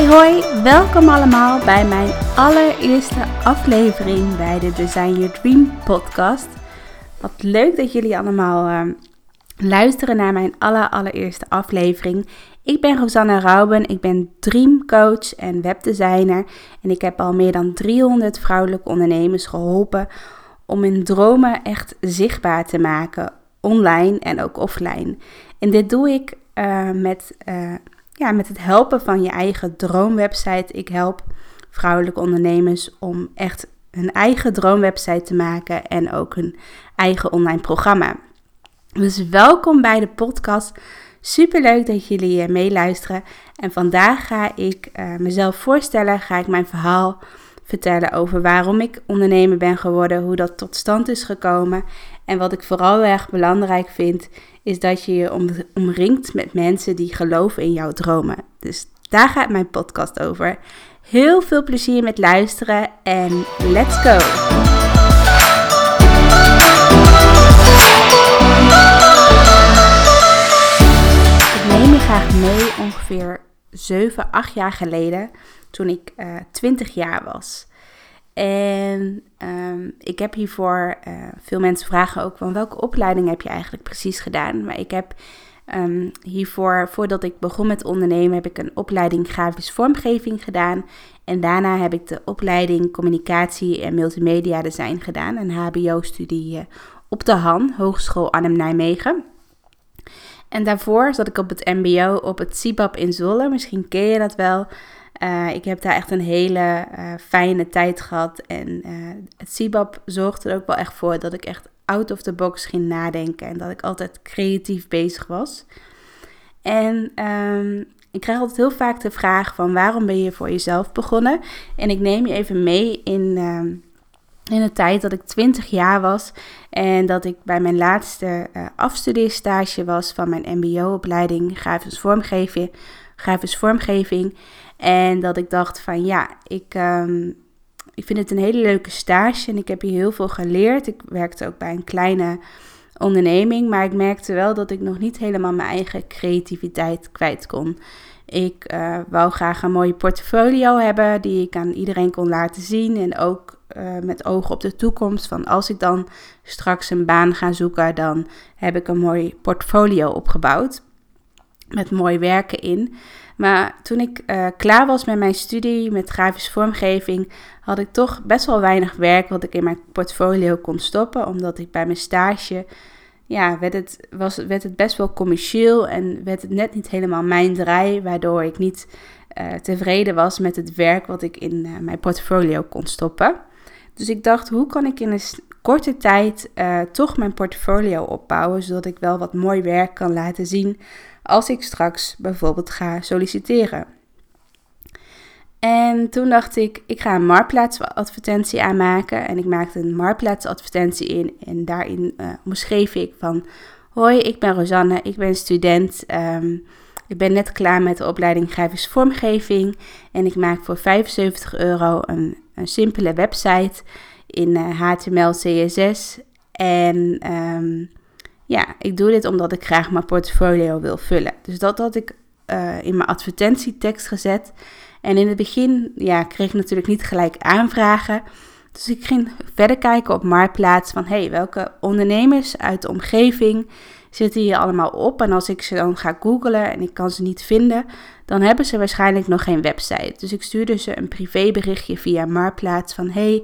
Hoi hoi, welkom allemaal bij mijn allereerste aflevering bij de Design Your Dream podcast. Wat leuk dat jullie allemaal uh, luisteren naar mijn aller, allereerste aflevering. Ik ben Rosanna Rauben, ik ben dreamcoach en webdesigner en ik heb al meer dan 300 vrouwelijke ondernemers geholpen om hun dromen echt zichtbaar te maken, online en ook offline. En dit doe ik uh, met, uh, ja, met het helpen van je eigen droomwebsite. Ik help vrouwelijke ondernemers om echt hun eigen droomwebsite te maken en ook hun eigen online programma. Dus welkom bij de podcast. Super leuk dat jullie meeluisteren. En vandaag ga ik uh, mezelf voorstellen, ga ik mijn verhaal vertellen over waarom ik ondernemer ben geworden, hoe dat tot stand is gekomen. En wat ik vooral erg belangrijk vind, is dat je je omringt met mensen die geloven in jouw dromen. Dus daar gaat mijn podcast over. Heel veel plezier met luisteren en let's go! Ik neem je graag mee ongeveer 7, 8 jaar geleden, toen ik uh, eh, 20 jaar was. En um, ik heb hiervoor, uh, veel mensen vragen ook van welke opleiding heb je eigenlijk precies gedaan? Maar ik heb um, hiervoor, voordat ik begon met ondernemen, heb ik een opleiding grafisch vormgeving gedaan. En daarna heb ik de opleiding communicatie en multimedia design gedaan. Een HBO-studie uh, op de Han, Hogeschool Arnhem-Nijmegen. En daarvoor zat ik op het MBO op het CIBAP in Zwolle. Misschien ken je dat wel. Uh, ik heb daar echt een hele uh, fijne tijd gehad. En uh, het CIBAP zorgde er ook wel echt voor dat ik echt out of the box ging nadenken. En dat ik altijd creatief bezig was. En um, ik krijg altijd heel vaak de vraag van waarom ben je voor jezelf begonnen? En ik neem je even mee in, um, in de tijd dat ik 20 jaar was. En dat ik bij mijn laatste afstudeerstage was van mijn mbo-opleiding grafisch vormgeving. Grafisch vormgeving. En dat ik dacht van ja, ik, um, ik vind het een hele leuke stage en ik heb hier heel veel geleerd. Ik werkte ook bij een kleine onderneming, maar ik merkte wel dat ik nog niet helemaal mijn eigen creativiteit kwijt kon. Ik uh, wou graag een mooie portfolio hebben die ik aan iedereen kon laten zien en ook uh, met oog op de toekomst. Van als ik dan straks een baan ga zoeken, dan heb ik een mooi portfolio opgebouwd met mooi werken in. Maar toen ik uh, klaar was met mijn studie met grafische vormgeving, had ik toch best wel weinig werk wat ik in mijn portfolio kon stoppen. Omdat ik bij mijn stage, ja, werd het, was, werd het best wel commercieel en werd het net niet helemaal mijn draai. Waardoor ik niet uh, tevreden was met het werk wat ik in uh, mijn portfolio kon stoppen. Dus ik dacht, hoe kan ik in een korte tijd toch mijn portfolio opbouwen, zodat ik wel wat mooi werk kan laten zien als ik straks bijvoorbeeld ga solliciteren. En toen dacht ik, ik ga een marktplaatsadvertentie aanmaken. En ik maakte een marktplaatsadvertentie in. En daarin uh, omschreef ik van... Hoi, ik ben Rosanne, ik ben student. Um, ik ben net klaar met de opleiding grafisch vormgeving. En ik maak voor 75 euro een, een simpele website in HTML, CSS. En um, ja, ik doe dit omdat ik graag mijn portfolio wil vullen. Dus dat had ik uh, in mijn advertentietekst gezet. En in het begin ja, kreeg ik natuurlijk niet gelijk aanvragen. Dus ik ging verder kijken op Marktplaats van hey, welke ondernemers uit de omgeving zitten hier allemaal op. En als ik ze dan ga googlen en ik kan ze niet vinden, dan hebben ze waarschijnlijk nog geen website. Dus ik stuurde ze een privéberichtje via Marktplaats van hey,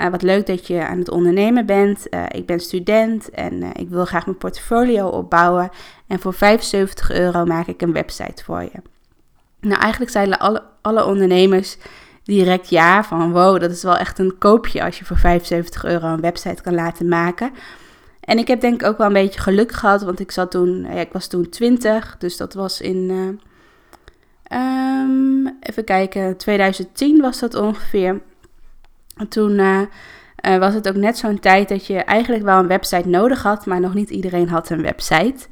uh, wat leuk dat je aan het ondernemen bent. Uh, ik ben student en uh, ik wil graag mijn portfolio opbouwen. En voor 75 euro maak ik een website voor je. Nou, eigenlijk zeiden alle, alle ondernemers direct ja. Van wow, dat is wel echt een koopje als je voor 75 euro een website kan laten maken. En ik heb denk ik ook wel een beetje geluk gehad, want ik zat toen, ik was toen 20, dus dat was in, um, even kijken, 2010 was dat ongeveer. Toen uh, uh, was het ook net zo'n tijd dat je eigenlijk wel een website nodig had, maar nog niet iedereen had een website.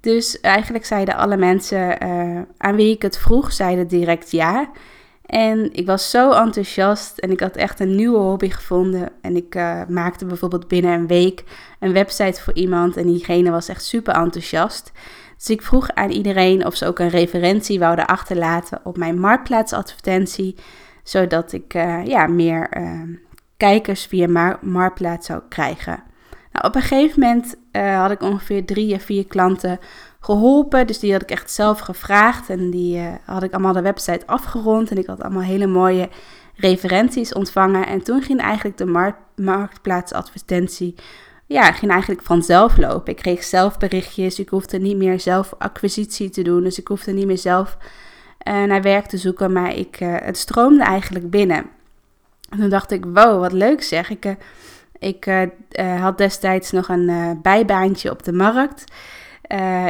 Dus eigenlijk zeiden alle mensen uh, aan wie ik het vroeg, zeiden direct ja. En ik was zo enthousiast en ik had echt een nieuwe hobby gevonden. En ik maakte bijvoorbeeld binnen een week een website voor iemand en diegene was echt super enthousiast. Dus ik vroeg aan iedereen of ze ook een referentie wouden achterlaten op mijn marktplaatsadvertentie, zodat ik uh, ja, meer uh, kijkers via mar marktplaats zou krijgen. Nou, op een gegeven moment uh, had ik ongeveer drie of vier klanten geholpen, dus die had ik echt zelf gevraagd en die had ik allemaal de website afgerond en ik had allemaal hele mooie referenties ontvangen. En toen ging eigenlijk de markt marktplaatsadvertentie ja, ging eigenlijk vanzelf lopen. Ik kreeg zelf berichtjes. Ik hoefde niet meer zelf acquisitie te doen. Dus ik hoefde niet meer zelf naar werk te zoeken. Maar ik, uh, het stroomde eigenlijk binnen. En toen dacht ik, wow, wat leuk zeg. Ik, uh, ik had destijds nog een bijbaantje op de markt.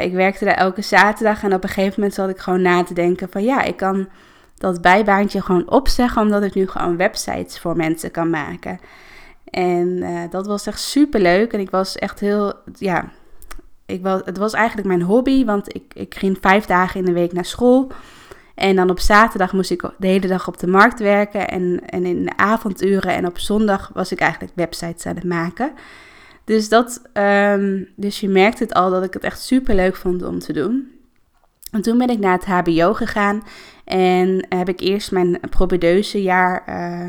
ik werkte daar elke zaterdag. En op een gegeven moment zat ik gewoon na te denken van ja, ik kan dat bijbaantje gewoon opzeggen. Omdat ik nu gewoon websites voor mensen kan maken. En dat was echt super leuk. En ik was echt heel, ja, ik was, het was eigenlijk mijn hobby. Want ik, ik ging vijf dagen in de week naar school. En dan op zaterdag moest ik de hele dag op de markt werken. En, en in de avonduren en op zondag was ik eigenlijk websites aan het maken. Dus, dat, um, dus je merkt het al dat ik het echt super leuk vond om te doen. En toen ben ik naar het HBO gegaan. En heb ik eerst mijn jaar uh,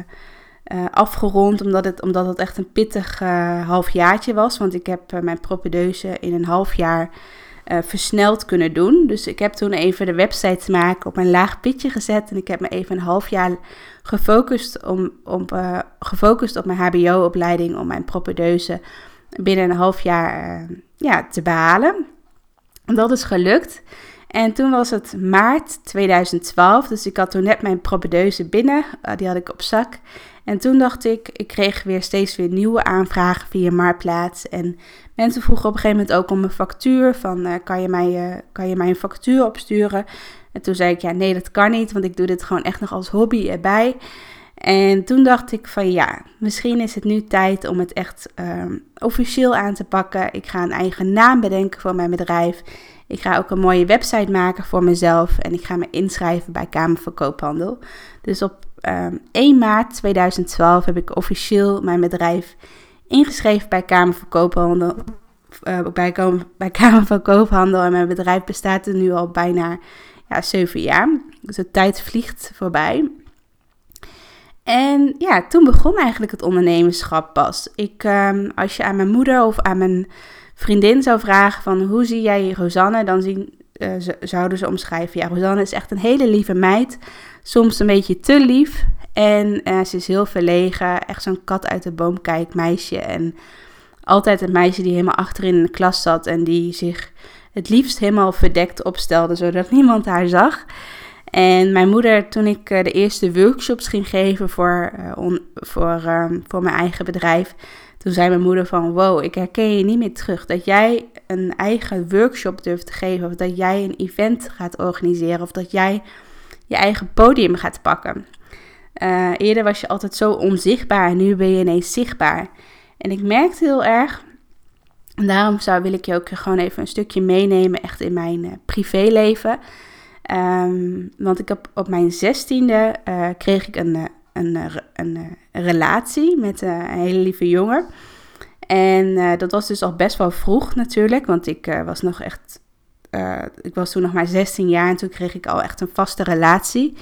uh, afgerond, omdat het, omdat het echt een pittig uh, halfjaartje was. Want ik heb mijn propedeuse in een half jaar versneld kunnen doen. Dus ik heb toen even de websites maken op een laag pitje gezet. En ik heb me even een half jaar gefocust, om, om, gefocust op mijn HBO-opleiding om mijn propedeuse binnen een half jaar ja, te behalen. Dat is gelukt. En toen was het maart 2012, dus ik had toen net mijn propedeuse binnen, die had ik op zak. En toen dacht ik, ik kreeg weer steeds weer nieuwe aanvragen via Marktplaats. En mensen vroegen op een gegeven moment ook om een factuur. Van, uh, kan, je mij, uh, kan je mij een factuur opsturen? En toen zei ik, ja nee dat kan niet, want ik doe dit gewoon echt nog als hobby erbij. En toen dacht ik van ja, misschien is het nu tijd om het echt um, officieel aan te pakken. Ik ga een eigen naam bedenken voor mijn bedrijf. Ik ga ook een mooie website maken voor mezelf en ik ga me inschrijven bij Kamer van Koophandel. Dus op um, ehm, 1 maart 2012 heb ik officieel mijn bedrijf ingeschreven bij Kamer van Koophandel. Uh, bij, bij Kamer van Koophandel en mijn bedrijf bestaat er nu al bijna ja, 7 jaar. Dus de tijd vliegt voorbij. En ja, toen begon eigenlijk het ondernemerschap pas. Ik, um, als je aan mijn moeder of aan mijn vriendin zou vragen van hoe zie jij Rosanne, dan zien, uh, zouden ze omschrijven. Ja, Rosanne is echt een hele lieve meid. Soms een beetje te lief. En uh, ze is heel verlegen. Echt zo'n kat uit de boom kijkt meisje. En altijd een meisje die helemaal achterin in de klas zat. En die zich het liefst helemaal verdekt opstelde, zodat niemand haar zag. En mijn moeder, toen ik uh, de eerste workshops ging geven voor, on, voor, ehm, voor mijn eigen bedrijf, toen zei mijn moeder van, wow, ik herken je niet meer terug. Dat jij een eigen workshop durft te geven, of dat jij een event gaat organiseren, of dat jij je eigen podium gaat pakken. Uh, eerder was je altijd zo onzichtbaar en nu ben je ineens zichtbaar. En ik merkte heel erg, en daarom zou, wil ik je ook gewoon even een stukje meenemen, echt in mijn uh, privéleven. Um, want ik heb op mijn zestiende uh, kreeg ik een, een, een, een relatie met een hele lieve jongen. En dat was dus al best wel vroeg natuurlijk, want ik was nog echt, ik was toen nog maar 16 jaar en toen kreeg ik al echt een vaste relatie.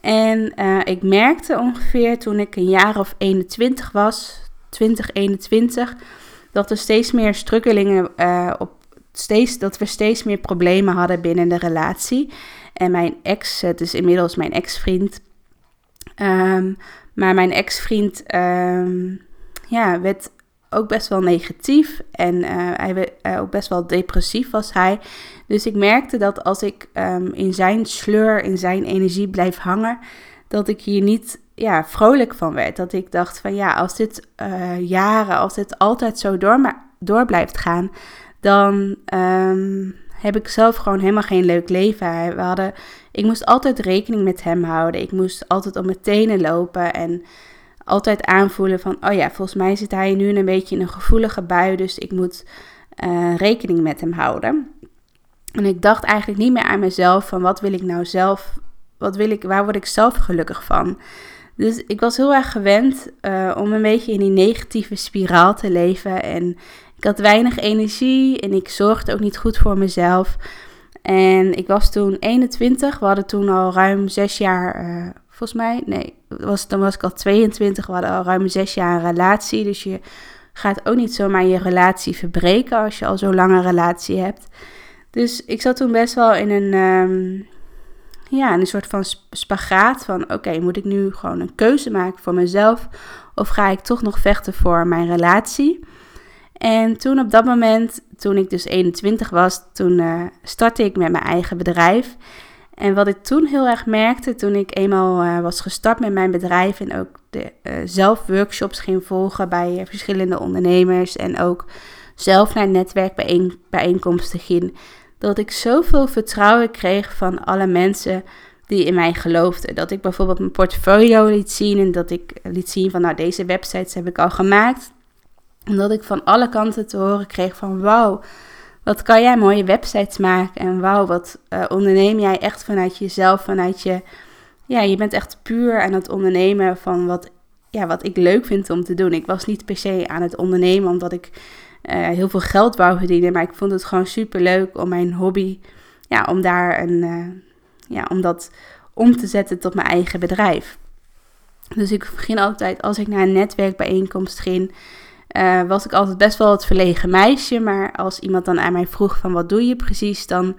En ik merkte ongeveer toen ik een jaar of 21 was, 2021, dat er steeds meer struggelingen op, steeds, dat we steeds meer problemen hadden binnen de relatie. En mijn ex, het is inmiddels mijn ex-vriend, um, maar mijn ex-vriend um, ja, werd ook best wel negatief en uh, hij werd uh, ook best wel depressief was hij. Dus ik merkte dat als ik um, in zijn sleur, in zijn energie blijf hangen, dat ik hier niet ja, vrolijk van werd. Dat ik dacht van ja, als dit uh, jaren, als dit altijd zo door, door blijft gaan, dan um, heb ik zelf gewoon helemaal geen leuk leven. We hadden, ik moest altijd rekening met hem houden. Ik moest altijd op mijn tenen lopen en altijd aanvoelen van, oh ja, volgens mij zit hij nu een beetje in een gevoelige bui, dus ik moet uh, rekening met hem houden. En ik dacht eigenlijk niet meer aan mezelf van, wat wil ik nou zelf, wat wil ik, waar word ik zelf gelukkig van? Dus ik was heel erg gewend uh, om een beetje in die negatieve spiraal te leven en Ik had weinig energie en ik zorgde ook niet goed voor mezelf. En ik was toen 21. We hadden toen al ruim zes jaar, uh, volgens mij, nee, was, dan was ik al 22. We hadden al ruim zes jaar een relatie. Dus je gaat ook niet zomaar je relatie verbreken als je al zo'n lange relatie hebt. Dus ik zat toen best wel in een, um, ja, een soort van spagaat van oké, moet ik nu gewoon een keuze maken voor mezelf of ga ik toch nog vechten voor mijn relatie? En toen op dat moment, toen ik dus 21 was, toen uh, startte ik met mijn eigen bedrijf. En wat ik toen heel erg merkte, toen ik eenmaal uh, was gestart met mijn bedrijf en ook de, uh, zelf workshops ging volgen bij verschillende ondernemers en ook zelf naar netwerkbijeenkomsten ging, dat ik zoveel vertrouwen kreeg van alle mensen die in mij geloofden. Dat ik bijvoorbeeld mijn portfolio liet zien en dat ik liet zien van nou deze websites heb ik al gemaakt. En dat ik van alle kanten te horen kreeg van wauw, wat kan jij mooie websites maken en wauw, wat uh, onderneem jij echt vanuit jezelf, vanuit je, ja, je bent echt puur aan het ondernemen van wat, ja, wat ik leuk vind om te doen. Ik was niet per se aan het ondernemen omdat ik uh, heel veel geld wou verdienen. Maar ik vond het gewoon super leuk om mijn hobby, ja, om daar een, uh, ja, om dat om te zetten tot mijn eigen bedrijf. Dus ik begin altijd, als ik naar een netwerkbijeenkomst ging, uh, was ik altijd best wel het verlegen meisje. Maar als iemand dan aan mij vroeg van wat doe je precies, dan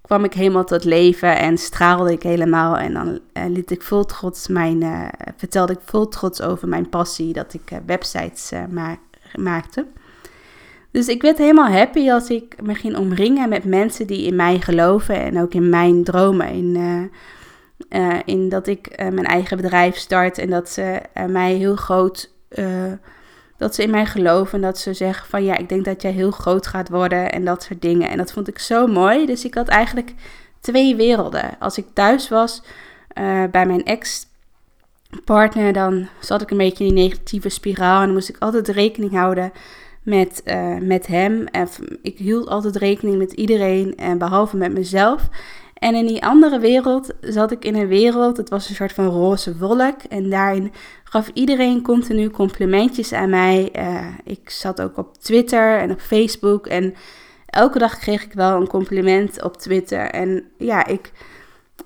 kwam ik helemaal tot leven en straalde ik helemaal. En dan uh, liet ik vol trots mijn, uh, vertelde ik vol trots over mijn passie dat ik websites ma maakte. Dus ik werd helemaal happy als ik me ging omringen met mensen die in mij geloven en ook in mijn dromen. In, in dat ik mijn eigen bedrijf start en dat ze mij heel groot, dat ze in mij geloven en dat ze zeggen van ja, ik denk dat jij heel groot gaat worden en dat soort dingen. En dat vond ik zo mooi. Dus ik had eigenlijk twee werelden. Als ik thuis was bij mijn ex partner, dan zat ik een beetje in die negatieve spiraal en dan moest ik altijd rekening houden met, uh, met hem. En ik hield altijd rekening met iedereen, en behalve met mezelf. En in die andere wereld zat ik in een wereld, het was een soort van roze wolk. En daarin gaf iedereen continu complimentjes aan mij. Uh, ik zat ook op Twitter en op Facebook. En elke dag kreeg ik wel een compliment op Twitter. En ja, ik,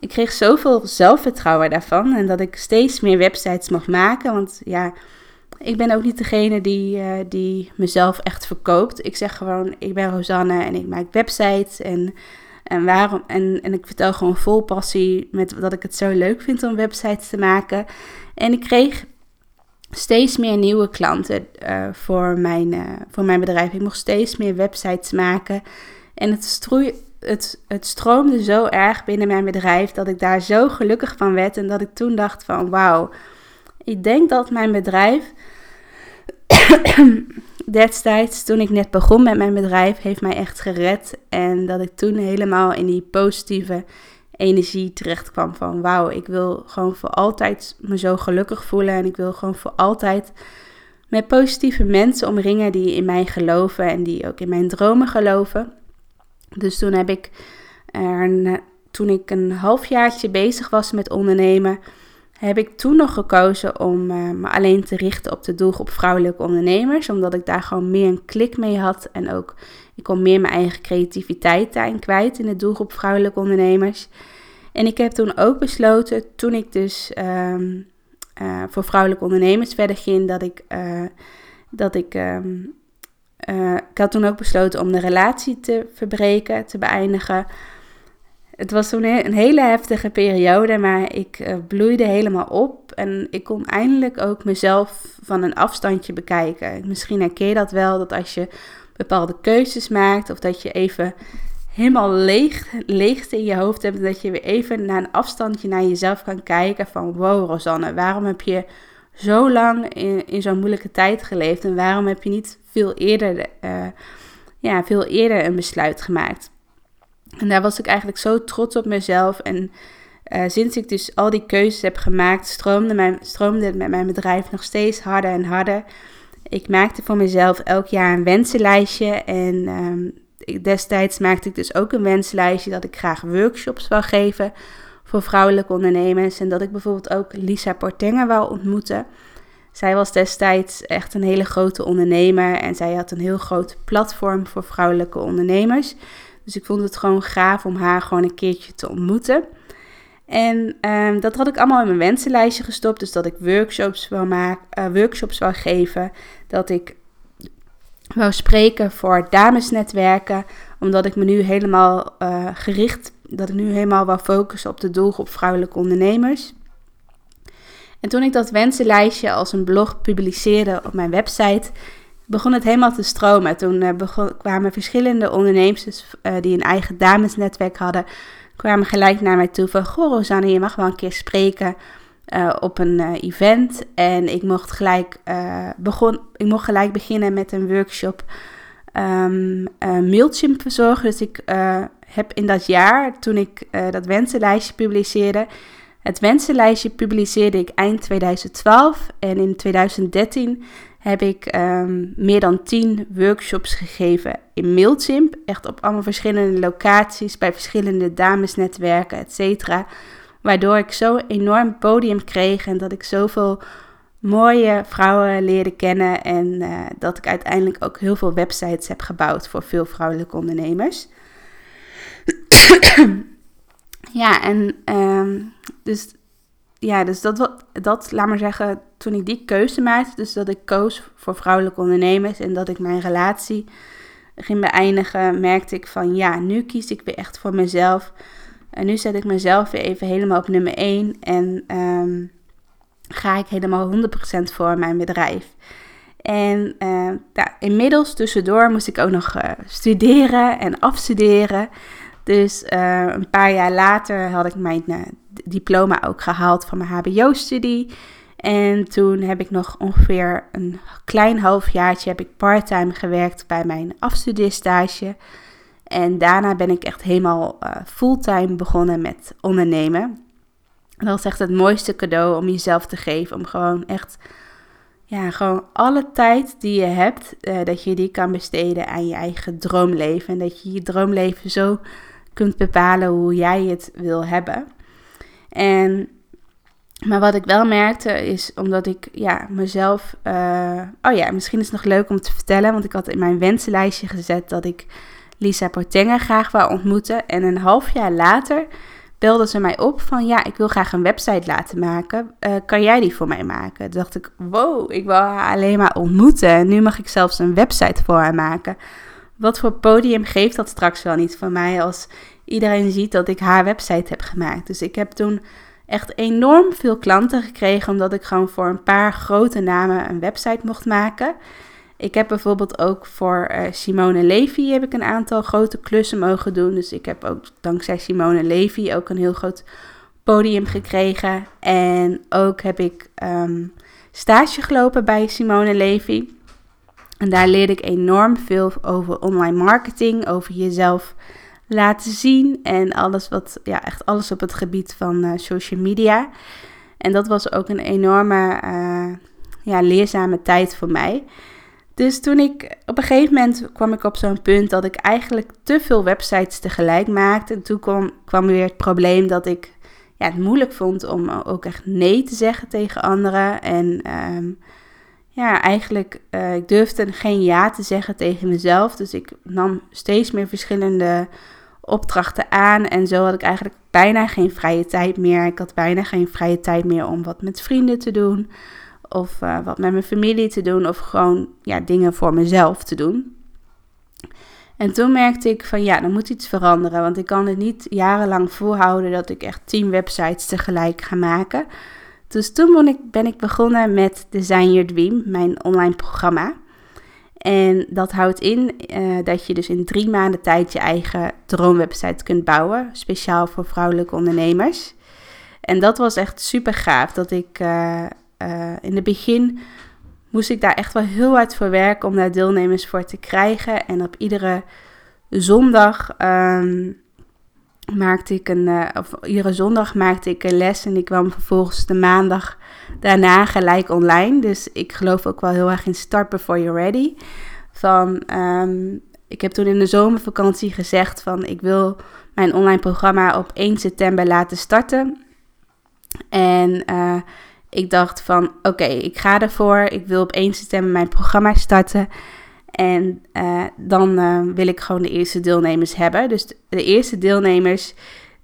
ik kreeg zoveel zelfvertrouwen daarvan. En dat ik steeds meer websites mag maken. Want ja, ik ben ook niet degene die, uh, die mezelf echt verkoopt. Ik zeg gewoon, ik ben Rosanne en ik maak websites. En, en, waarom, en, en ik vertel gewoon vol passie met dat ik het zo leuk vind om websites te maken. En ik kreeg steeds meer nieuwe klanten uh, voor, mijn, uh, voor mijn bedrijf. Ik mocht steeds meer websites maken. En het, stroei, het, het stroomde zo erg binnen mijn bedrijf dat ik daar zo gelukkig van werd. En dat ik toen dacht van wauw ik denk dat mijn bedrijf destijds, toen ik net begon met mijn bedrijf, heeft mij echt gered. En dat ik toen helemaal in die positieve energie terecht kwam van wauw, ik wil gewoon voor altijd me zo gelukkig voelen. En ik wil gewoon voor altijd met positieve mensen omringen die in mij geloven en die ook in mijn dromen geloven. Dus toen heb ik er, toen ik een halfjaartje bezig was met ondernemen, heb ik toen nog gekozen om uh, me alleen te richten op de doelgroep vrouwelijke ondernemers. Omdat ik daar gewoon meer een klik mee had. En ook, ik kon meer mijn eigen creativiteit daarin kwijt in de doelgroep vrouwelijke ondernemers. En ik heb toen ook besloten, toen ik dus um, uh, voor vrouwelijke ondernemers verder ging, dat ik, uh, dat ik, um, ik had toen ook besloten om de relatie te verbreken, te beëindigen het was toen een hele heftige periode, maar ik uh, bloeide helemaal op. En ik kon eindelijk ook mezelf van een afstandje bekijken. Misschien herken je dat wel, dat als je bepaalde keuzes maakt of dat je even helemaal leeg, leegte in je hoofd hebt, dat je weer even naar een afstandje naar jezelf kan kijken van wow Rosanne, waarom heb je zo lang in, zo'n moeilijke tijd geleefd en waarom heb je niet veel eerder, uh, ja, veel eerder een besluit gemaakt? En daar was ik eigenlijk zo trots op mezelf. En uh, sinds ik dus al die keuzes heb gemaakt, stroomde, mijn, stroomde het met mijn bedrijf nog steeds harder en harder. Ik maakte voor mezelf elk jaar een wensenlijstje. En ik, destijds maakte ik dus ook een wensenlijstje dat ik graag workshops wil geven voor vrouwelijke ondernemers. En dat ik bijvoorbeeld ook Lisa Portenga wou ontmoeten. Zij was destijds echt een hele grote ondernemer en zij had een heel groot platform voor vrouwelijke ondernemers. Dus ik vond het gewoon gaaf om haar gewoon een keertje te ontmoeten. En ehm, dat had ik allemaal in mijn wensenlijstje gestopt. Dus dat ik workshops wil maken, uh, workshops wil geven. Dat ik wou spreken voor damesnetwerken. Omdat ik me nu helemaal uh, gericht, dat ik nu helemaal wou focussen op de doelgroep vrouwelijke ondernemers. En toen ik dat wensenlijstje als een blog publiceerde op mijn website, begon het helemaal te stromen. Toen begon, kwamen verschillende ondernemers uh, die een eigen damesnetwerk hadden, kwamen gelijk naar mij toe van, goh Rosanne, je mag wel een keer spreken uh, op een event. En ik mocht gelijk, begon, ik mocht gelijk beginnen met een workshop um, Mailchimp verzorgen. Dus ik heb in dat jaar, toen ik dat wensenlijstje publiceerde, het wensenlijstje publiceerde ik eind 2012 en in 2013 heb ik um, meer dan 10 workshops gegeven in Mailchimp. Echt op allemaal verschillende locaties, bij verschillende damesnetwerken, etc. Waardoor ik zo enorm podium kreeg en dat ik zoveel mooie vrouwen leerde kennen. En uh, dat ik uiteindelijk ook heel veel websites heb gebouwd voor veel vrouwelijke ondernemers. ja, en um, dus ja, dus dat, dat, laat maar zeggen, toen ik die keuze maakte, dus dat ik koos voor vrouwelijke ondernemers en dat ik mijn relatie ging beëindigen, merkte ik van ja, nu kies ik weer echt voor mezelf. En nu zet ik mezelf weer even helemaal op nummer 1 en um, ga ik helemaal 100% voor mijn bedrijf. En uh, inmiddels tussendoor moest ik ook nog uh, studeren en afstuderen. Dus uh, een paar jaar later had ik mijn diploma ook gehaald van mijn HBO-studie. En toen heb ik nog ongeveer een klein halfjaartje heb ik parttime gewerkt bij mijn afstudeerstage. En daarna ben ik echt helemaal uh, fulltime begonnen met ondernemen. dat is echt het mooiste cadeau om jezelf te geven. Om gewoon echt, ja, gewoon alle tijd die je hebt, uh, dat je die kan besteden aan je eigen droomleven. En dat je je droomleven zo kunt bepalen hoe jij het wil hebben. En, maar wat ik wel merkte is omdat ik ja, mezelf. Uh, oh ja, misschien is het nog leuk om te vertellen. Want ik had in mijn wensenlijstje gezet dat ik Lisa Portenga graag wou ontmoeten. En een half jaar later belde ze mij op van ja, ik wil graag een website laten maken. Uh, kan jij die voor mij maken? Toen dacht ik, wow, ik wil haar alleen maar ontmoeten. En nu mag ik zelfs een website voor haar maken. Wat voor podium geeft dat straks wel niet van mij als iedereen ziet dat ik haar website heb gemaakt. Dus ik heb toen echt enorm veel klanten gekregen omdat ik gewoon voor een paar grote namen een website mocht maken. Ik heb bijvoorbeeld ook voor uh, Simone Levy heb ik een aantal grote klussen mogen doen. Dus ik heb ook dankzij Simone Levy ook een heel groot podium gekregen. En ook heb ik um, stage gelopen bij Simone Levy. En daar leerde ik enorm veel over online marketing, over jezelf laten zien en alles wat, ja, echt alles op het gebied van uh, social media. En dat was ook een enorme, uh, ja, leerzame tijd voor mij. Dus toen ik op een gegeven moment kwam ik op zo'n punt dat ik eigenlijk te veel websites tegelijk maakte. En toen kwam, kwam weer het probleem dat ik ja, het moeilijk vond om ook echt nee te zeggen tegen anderen. En um, ja, eigenlijk, uh, ik durfde geen ja te zeggen tegen mezelf. Dus ik nam steeds meer verschillende opdrachten aan. En zo had ik eigenlijk bijna geen vrije tijd meer. Ik had bijna geen vrije tijd meer om wat met vrienden te doen. Of uh, wat met mijn familie te doen. Of gewoon ja, dingen voor mezelf te doen. En toen merkte ik van ja, er moet iets veranderen. Want ik kan het niet jarenlang volhouden dat ik echt tien websites tegelijk ga maken. Dus toen ben ik begonnen met Design Your Dream, mijn online programma. En dat houdt in uh, dat je dus in drie maanden tijd je eigen droomwebsite kunt bouwen, speciaal voor vrouwelijke ondernemers. En dat was echt super gaaf. Dat ik uh, uh, in het begin moest ik daar echt wel heel hard voor werken om daar deelnemers voor te krijgen. En op iedere zondag um, maakte ik een, uh, of iedere zondag maakte ik een les en ik kwam vervolgens de maandag daarna gelijk online. Dus ik geloof ook wel heel erg in start before you're ready. Van, um, ik heb toen in de zomervakantie gezegd van ik wil mijn online programma op 1 september laten starten. En uh, ik dacht van oké, ik ga ervoor. Ik wil op 1 september mijn programma starten. En uh, dan uh, wil ik gewoon de eerste deelnemers hebben. Dus de, eerste deelnemers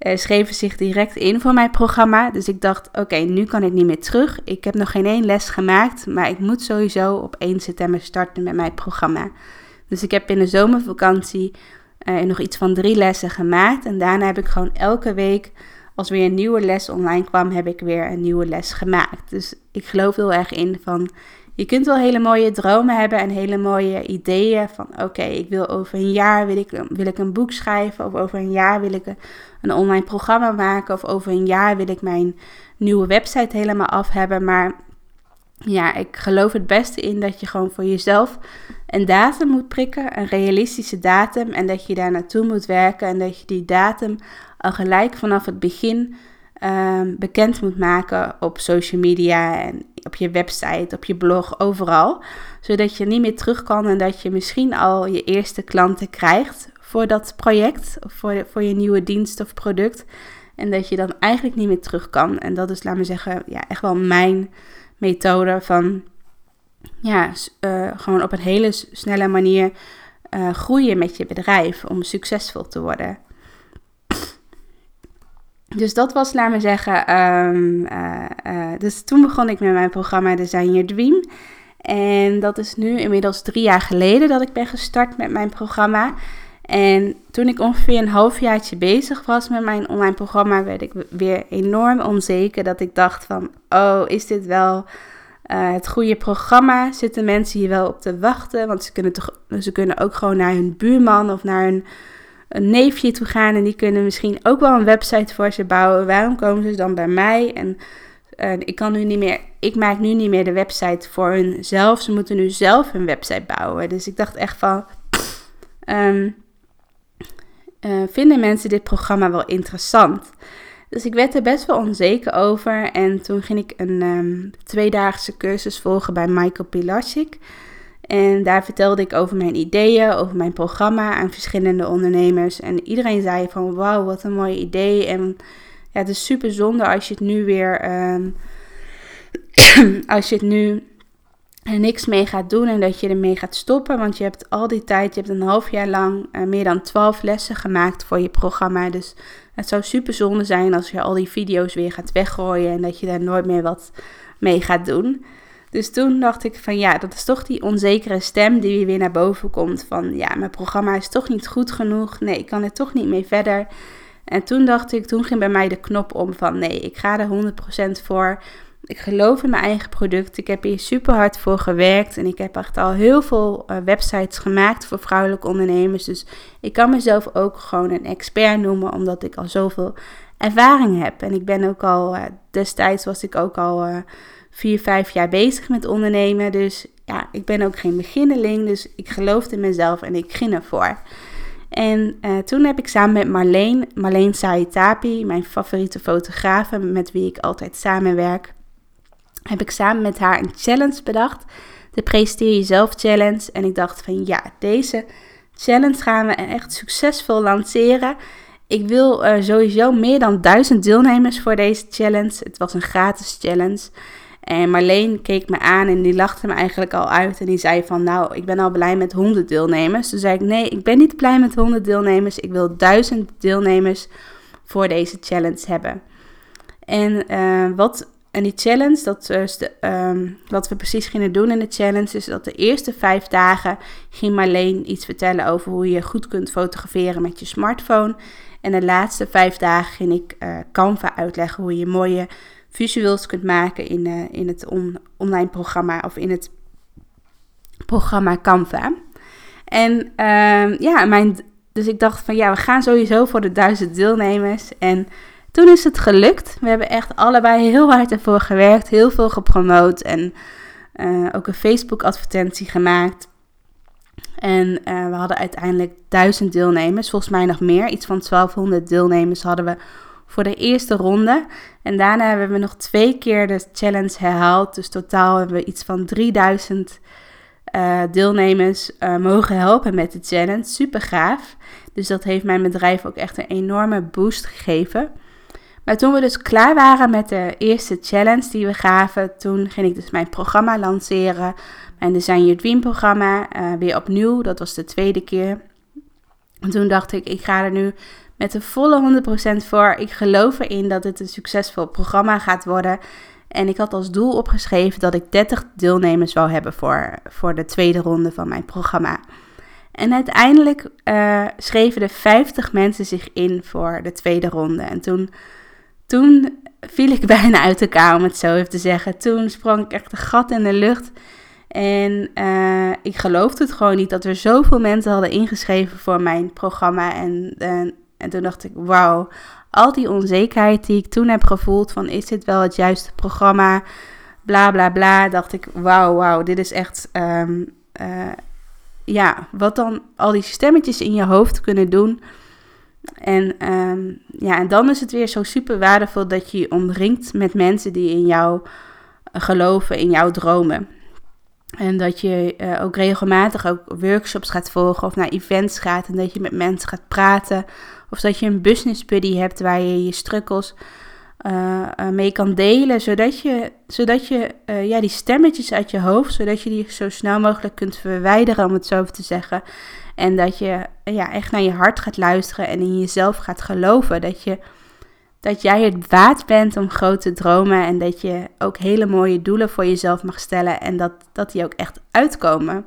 uh, schreven zich direct in voor mijn programma. Dus ik dacht, oké, nu kan ik niet meer terug. Ik heb nog geen één les gemaakt, maar ik moet sowieso op 1 september starten met mijn programma. Dus ik heb in de zomervakantie nog iets van drie lessen gemaakt. En daarna heb ik gewoon elke week, als weer een nieuwe les online kwam, heb ik weer een nieuwe les gemaakt. Dus ik geloof heel erg in van je kunt wel hele mooie dromen hebben en hele mooie ideeën van oké, ik wil over een jaar wil ik, wil ik een boek schrijven of over een jaar wil ik een online programma maken of over een jaar wil ik mijn nieuwe website helemaal af hebben. Maar ja, ik geloof het beste in dat je gewoon voor jezelf een datum moet prikken, een realistische datum en dat je daar naartoe moet werken en dat je die datum al gelijk vanaf het begin um, bekend moet maken op social media en op je website, op je blog, overal. Zodat je niet meer terug kan en dat je misschien al je eerste klanten krijgt voor dat project voor, voor je nieuwe dienst of product. En dat je dan eigenlijk niet meer terug kan. En dat is, laat me zeggen, ja, echt wel mijn methode van ja, uh, gewoon op een hele snelle manier uh, groeien met je bedrijf om succesvol te worden. Dus dat was, laat me zeggen. Um, uh, dus toen begon ik met mijn programma Design Your Dream. En dat is nu inmiddels drie jaar geleden dat ik ben gestart met mijn programma. En toen ik ongeveer een halfjaartje bezig was met mijn online programma, werd ik weer enorm onzeker. Dat ik dacht van, oh, is dit wel uh, het goede programma? Zitten mensen hier wel op te wachten? Want ze kunnen, toch, ze kunnen ook gewoon naar hun buurman of naar hun een neefje toe gaan en die kunnen misschien ook wel een website voor ze bouwen. Waarom komen ze dan bij mij? En uh, ik kan nu niet meer, ik maak nu niet meer de website voor hun zelf. Ze moeten nu zelf een website bouwen. Dus ik dacht echt van, um, uh, vinden mensen dit programma wel interessant? Dus ik werd er best wel onzeker over. En toen ging ik een um, tweedaagse cursus volgen bij Michael Pilarczyk. En daar vertelde ik over mijn ideeën, over mijn programma aan verschillende ondernemers. En iedereen zei van wauw, wat een mooi idee. En ja, het is super zonde als je het nu weer, um, als je het nu er niks mee gaat doen en dat je ermee gaat stoppen. Want je hebt al die tijd, je hebt een half jaar lang uh, meer dan 12 lessen gemaakt voor je programma. Dus het zou super zonde zijn als je al die video's weer gaat weggooien en dat je daar nooit meer wat mee gaat doen. Dus toen dacht ik van ja, dat is toch die onzekere stem die weer naar boven komt. Van ja, mijn programma is toch niet goed genoeg. Nee, ik kan er toch niet mee verder. En toen dacht ik, toen ging bij mij de knop om van nee, ik ga er 100% voor. Ik geloof in mijn eigen product. Ik heb hier super hard voor gewerkt. En ik heb echt al heel veel uh, websites gemaakt voor vrouwelijke ondernemers. Dus ik kan mezelf ook gewoon een expert noemen, omdat ik al zoveel ervaring heb. En ik ben ook al, uh, destijds was ik ook al. Vier, vijf jaar bezig met ondernemen. Dus ja, ik ben ook geen beginneling. Dus ik geloofde in mezelf en ik ging ervoor. En uh, toen heb ik samen met Marleen, Marleen Saitapi, mijn favoriete fotografe, met wie ik altijd samenwerk, heb ik samen met haar een challenge bedacht. De Presenteer Jezelf Challenge. En ik dacht van ja, deze challenge gaan we echt succesvol lanceren. Ik wil uh, sowieso meer dan duizend deelnemers voor deze challenge. Het was een gratis challenge. En Marleen keek me aan en die lachte me eigenlijk al uit. En die zei van, nou, ik ben al blij met 100 deelnemers. Toen zei ik, nee, ik ben niet blij met 100 deelnemers. Ik wil 1000 deelnemers voor deze challenge hebben. En, uh, wat, en die challenge, dat is de, um, wat we precies gingen doen in de challenge, is dat de eerste vijf dagen ging Marleen iets vertellen over hoe je goed kunt fotograferen met je smartphone. En de laatste vijf dagen ging ik uh, Canva uitleggen hoe je mooie visuals kunt maken in, uh, in het online programma of in het programma Canva. En uh, ja, mijn, dus ik dacht van ja, we gaan sowieso voor de duizend deelnemers. En toen is het gelukt. We hebben echt allebei heel hard ervoor gewerkt, heel veel gepromoot en uh, ook een Facebook advertentie gemaakt. En uh, we hadden uiteindelijk duizend deelnemers, volgens mij nog meer. Iets van 1200 deelnemers hadden we voor de eerste ronde. En daarna hebben we nog twee keer de challenge herhaald. Dus totaal hebben we iets van 3000 uh, eh, deelnemers uh, mogen helpen met de challenge. Super gaaf. Dus dat heeft mijn bedrijf ook echt een enorme boost gegeven. Maar toen we dus klaar waren met de eerste challenge die we gaven, toen ging ik dus mijn programma lanceren. Mijn Design Your Dream programma. Uh, weer opnieuw, dat was de tweede keer. En toen dacht ik, ik ga er nu met de volle 100% voor. Ik geloof erin dat het een succesvol programma gaat worden. En ik had als doel opgeschreven dat ik 30 deelnemers zou hebben voor, voor de tweede ronde van mijn programma. En uiteindelijk uh, schreven er 50 mensen zich in voor de tweede ronde. En toen, toen viel ik bijna uit elkaar, om het zo even te zeggen. Toen sprong ik echt een gat in de lucht. En uh, ik geloofde het gewoon niet dat er zoveel mensen hadden ingeschreven voor mijn programma. En, en, en toen dacht ik, wauw, al die onzekerheid die ik toen heb gevoeld van is dit wel het juiste programma, bla bla bla, dacht ik, wauw, wauw, dit is echt, um, uh, ja, wat dan al die stemmetjes in je hoofd kunnen doen. En, um, ja, en dan is het weer zo super waardevol dat je je omringt met mensen die in jou geloven, in jouw dromen. En dat je uh, ook regelmatig ook workshops gaat volgen of naar events gaat en dat je met mensen gaat praten. Of dat je een business buddy hebt waar je je strukkels uh, uh, mee kan delen. Zodat je, zodat je ja, die stemmetjes uit je hoofd, zodat je die zo snel mogelijk kunt verwijderen, om het zo te zeggen. En dat je ja, echt naar je hart gaat luisteren en in jezelf gaat geloven. Dat je dat jij het waard bent om grote dromen en dat je ook hele mooie doelen voor jezelf mag stellen en dat, dat die ook echt uitkomen.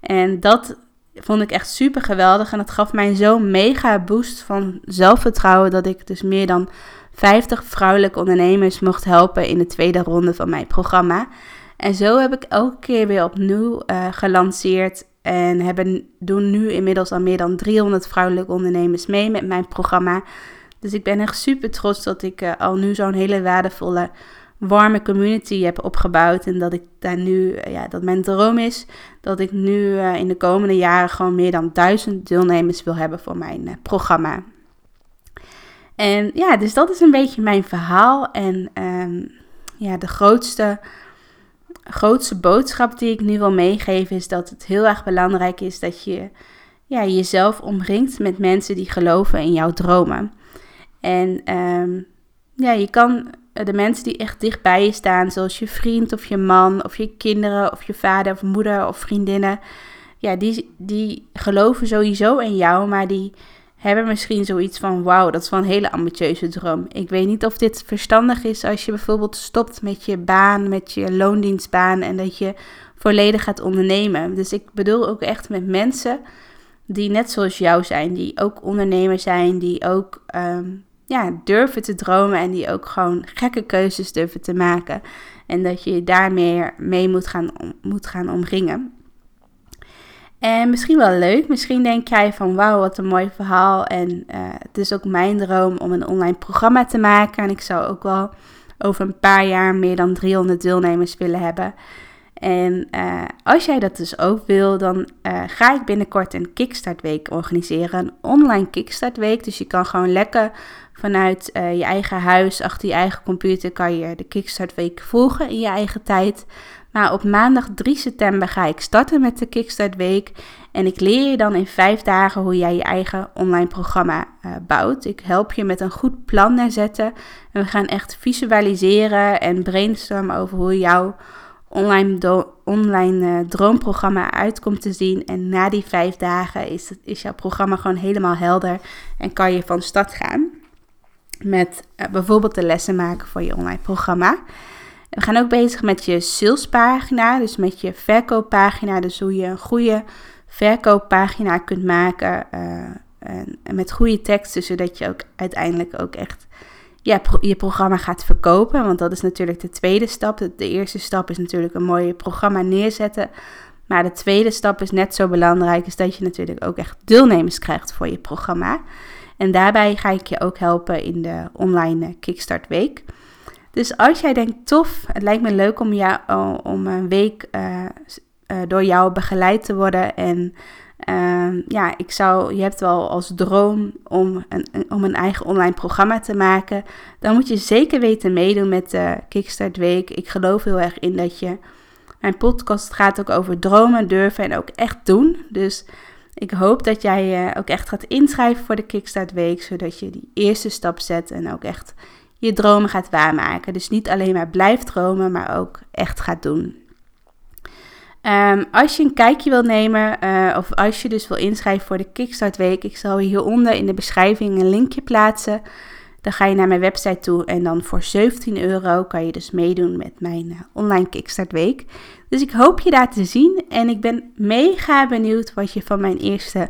En dat vond ik echt super geweldig en dat gaf mij zo'n mega boost van zelfvertrouwen dat ik dus meer dan 50 vrouwelijke ondernemers mocht helpen in de tweede ronde van mijn programma. En zo heb ik elke keer weer opnieuw uh, gelanceerd en hebben, doen nu inmiddels al meer dan 300 vrouwelijke ondernemers mee met mijn programma. Dus ik ben echt super trots dat ik uh, al nu zo'n hele waardevolle, warme community heb opgebouwd. En dat ik daar nu, uh, ja, dat mijn droom is dat ik nu uh, in de komende jaren gewoon meer dan duizend deelnemers wil hebben voor mijn programma. En ja, dus dat is een beetje mijn verhaal. En um, ja, de grootste, grootste boodschap die ik nu wil meegeven is dat het heel erg belangrijk is dat je ja, jezelf omringt met mensen die geloven in jouw dromen. En um, ja, je kan de mensen die echt dichtbij je staan, zoals je vriend of je man of je kinderen of je vader of moeder of vriendinnen, ja, die, die geloven sowieso in jou, maar die hebben misschien zoiets van, wauw, dat is wel een hele ambitieuze droom. Ik weet niet of dit verstandig is als je bijvoorbeeld stopt met je baan, met je loondienstbaan en dat je volledig gaat ondernemen. Dus ik bedoel ook echt met mensen die net zoals jou zijn, die ook ondernemer zijn, die ook um, ja, durven te dromen en die ook gewoon gekke keuzes durven te maken. En dat je daarmee mee moet gaan, moet gaan omringen. En misschien wel leuk, misschien denk jij van wauw, wat een mooi verhaal. En uh, het is ook mijn droom om een online programma te maken. En ik zou ook wel over een paar jaar meer dan 300 deelnemers willen hebben. En uh, als jij dat dus ook wil, dan uh, ga ik binnenkort een Kickstart Week organiseren. Een online Kickstart Week. Dus je kan gewoon lekker vanuit uh, je eigen huis, achter je eigen computer, kan je de Kickstart Week volgen in je eigen tijd. Maar op maandag 3 september ga ik starten met de Kickstart Week. En ik leer je dan in vijf dagen hoe jij je eigen online programma uh, bouwt. Ik help je met een goed plan neerzetten. En we gaan echt visualiseren en brainstormen over hoe jouw online, online uh, droomprogramma uitkomt te zien. En na die vijf dagen is, is jouw programma gewoon helemaal helder en kan je van start gaan met uh, bijvoorbeeld de lessen maken voor je online programma. We gaan ook bezig met je salespagina, dus met je verkooppagina. Dus hoe je een goede verkooppagina kunt maken uh, en, met goede teksten, zodat je ook uiteindelijk ook echt je programma gaat verkopen. Want dat is natuurlijk de tweede stap. De, de eerste stap is natuurlijk een mooi programma neerzetten. Maar de tweede stap is net zo belangrijk, is dat je natuurlijk ook echt deelnemers krijgt voor je programma. En daarbij ga ik je ook helpen in de online Kickstart Week. Dus als jij denkt, tof, het lijkt me leuk om, jou, om een week uh, door jou begeleid te worden. En uh, ja, ik zou, je hebt wel als droom om een, om een eigen online programma te maken. Dan moet je zeker weten meedoen met de Kickstart Week. Ik geloof heel erg in dat je. Mijn podcast gaat ook over dromen, durven en ook echt doen. Dus Ik hoop dat jij je ook echt gaat inschrijven voor de Kickstart Week, zodat je die eerste stap zet en ook echt je dromen gaat waarmaken. Dus niet alleen maar blijft dromen, maar ook echt gaat doen. Ehm, als je een kijkje wil nemen, uh, of als je dus wil inschrijven voor de Kickstart Week, ik zal hieronder in de beschrijving een linkje plaatsen. Dan ga je naar mijn website toe en dan voor 17 euro kan je dus meedoen met mijn uh, online Kickstart Week. Dus ik hoop je daar te zien en ik ben mega benieuwd wat je van mijn eerste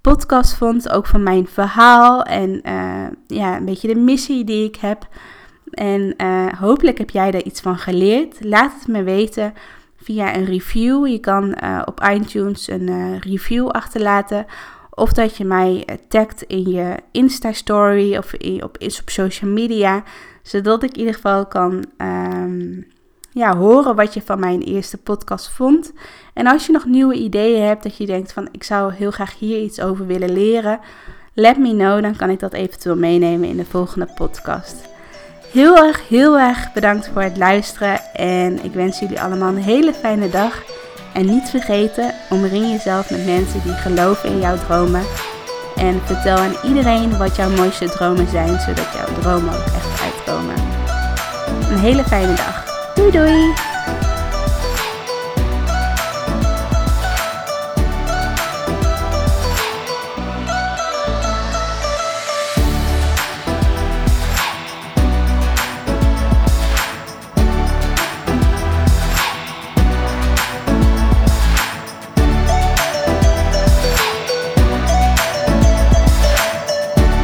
podcast vond. Ook van mijn verhaal en uh, ja, een beetje de missie die ik heb. En hopelijk heb jij daar iets van geleerd. Laat het me weten via een review. Je kan op iTunes een review achterlaten. Of dat je mij uh, tagt in je Insta-story of op, op social media. Zodat ik in ieder geval kan um, ja, horen wat je van mijn eerste podcast vond. En als je nog nieuwe ideeën hebt, dat je denkt van ik zou heel graag hier iets over willen leren. Let me know, dan kan ik dat eventueel meenemen in de volgende podcast. Heel erg, heel erg bedankt voor het luisteren. En ik wens jullie allemaal een hele fijne dag. En niet vergeten, omring jezelf met mensen die geloven in jouw dromen. En vertel aan iedereen wat jouw mooiste dromen zijn, zodat jouw dromen ook echt uitkomen. Een hele fijne dag. Doei doei!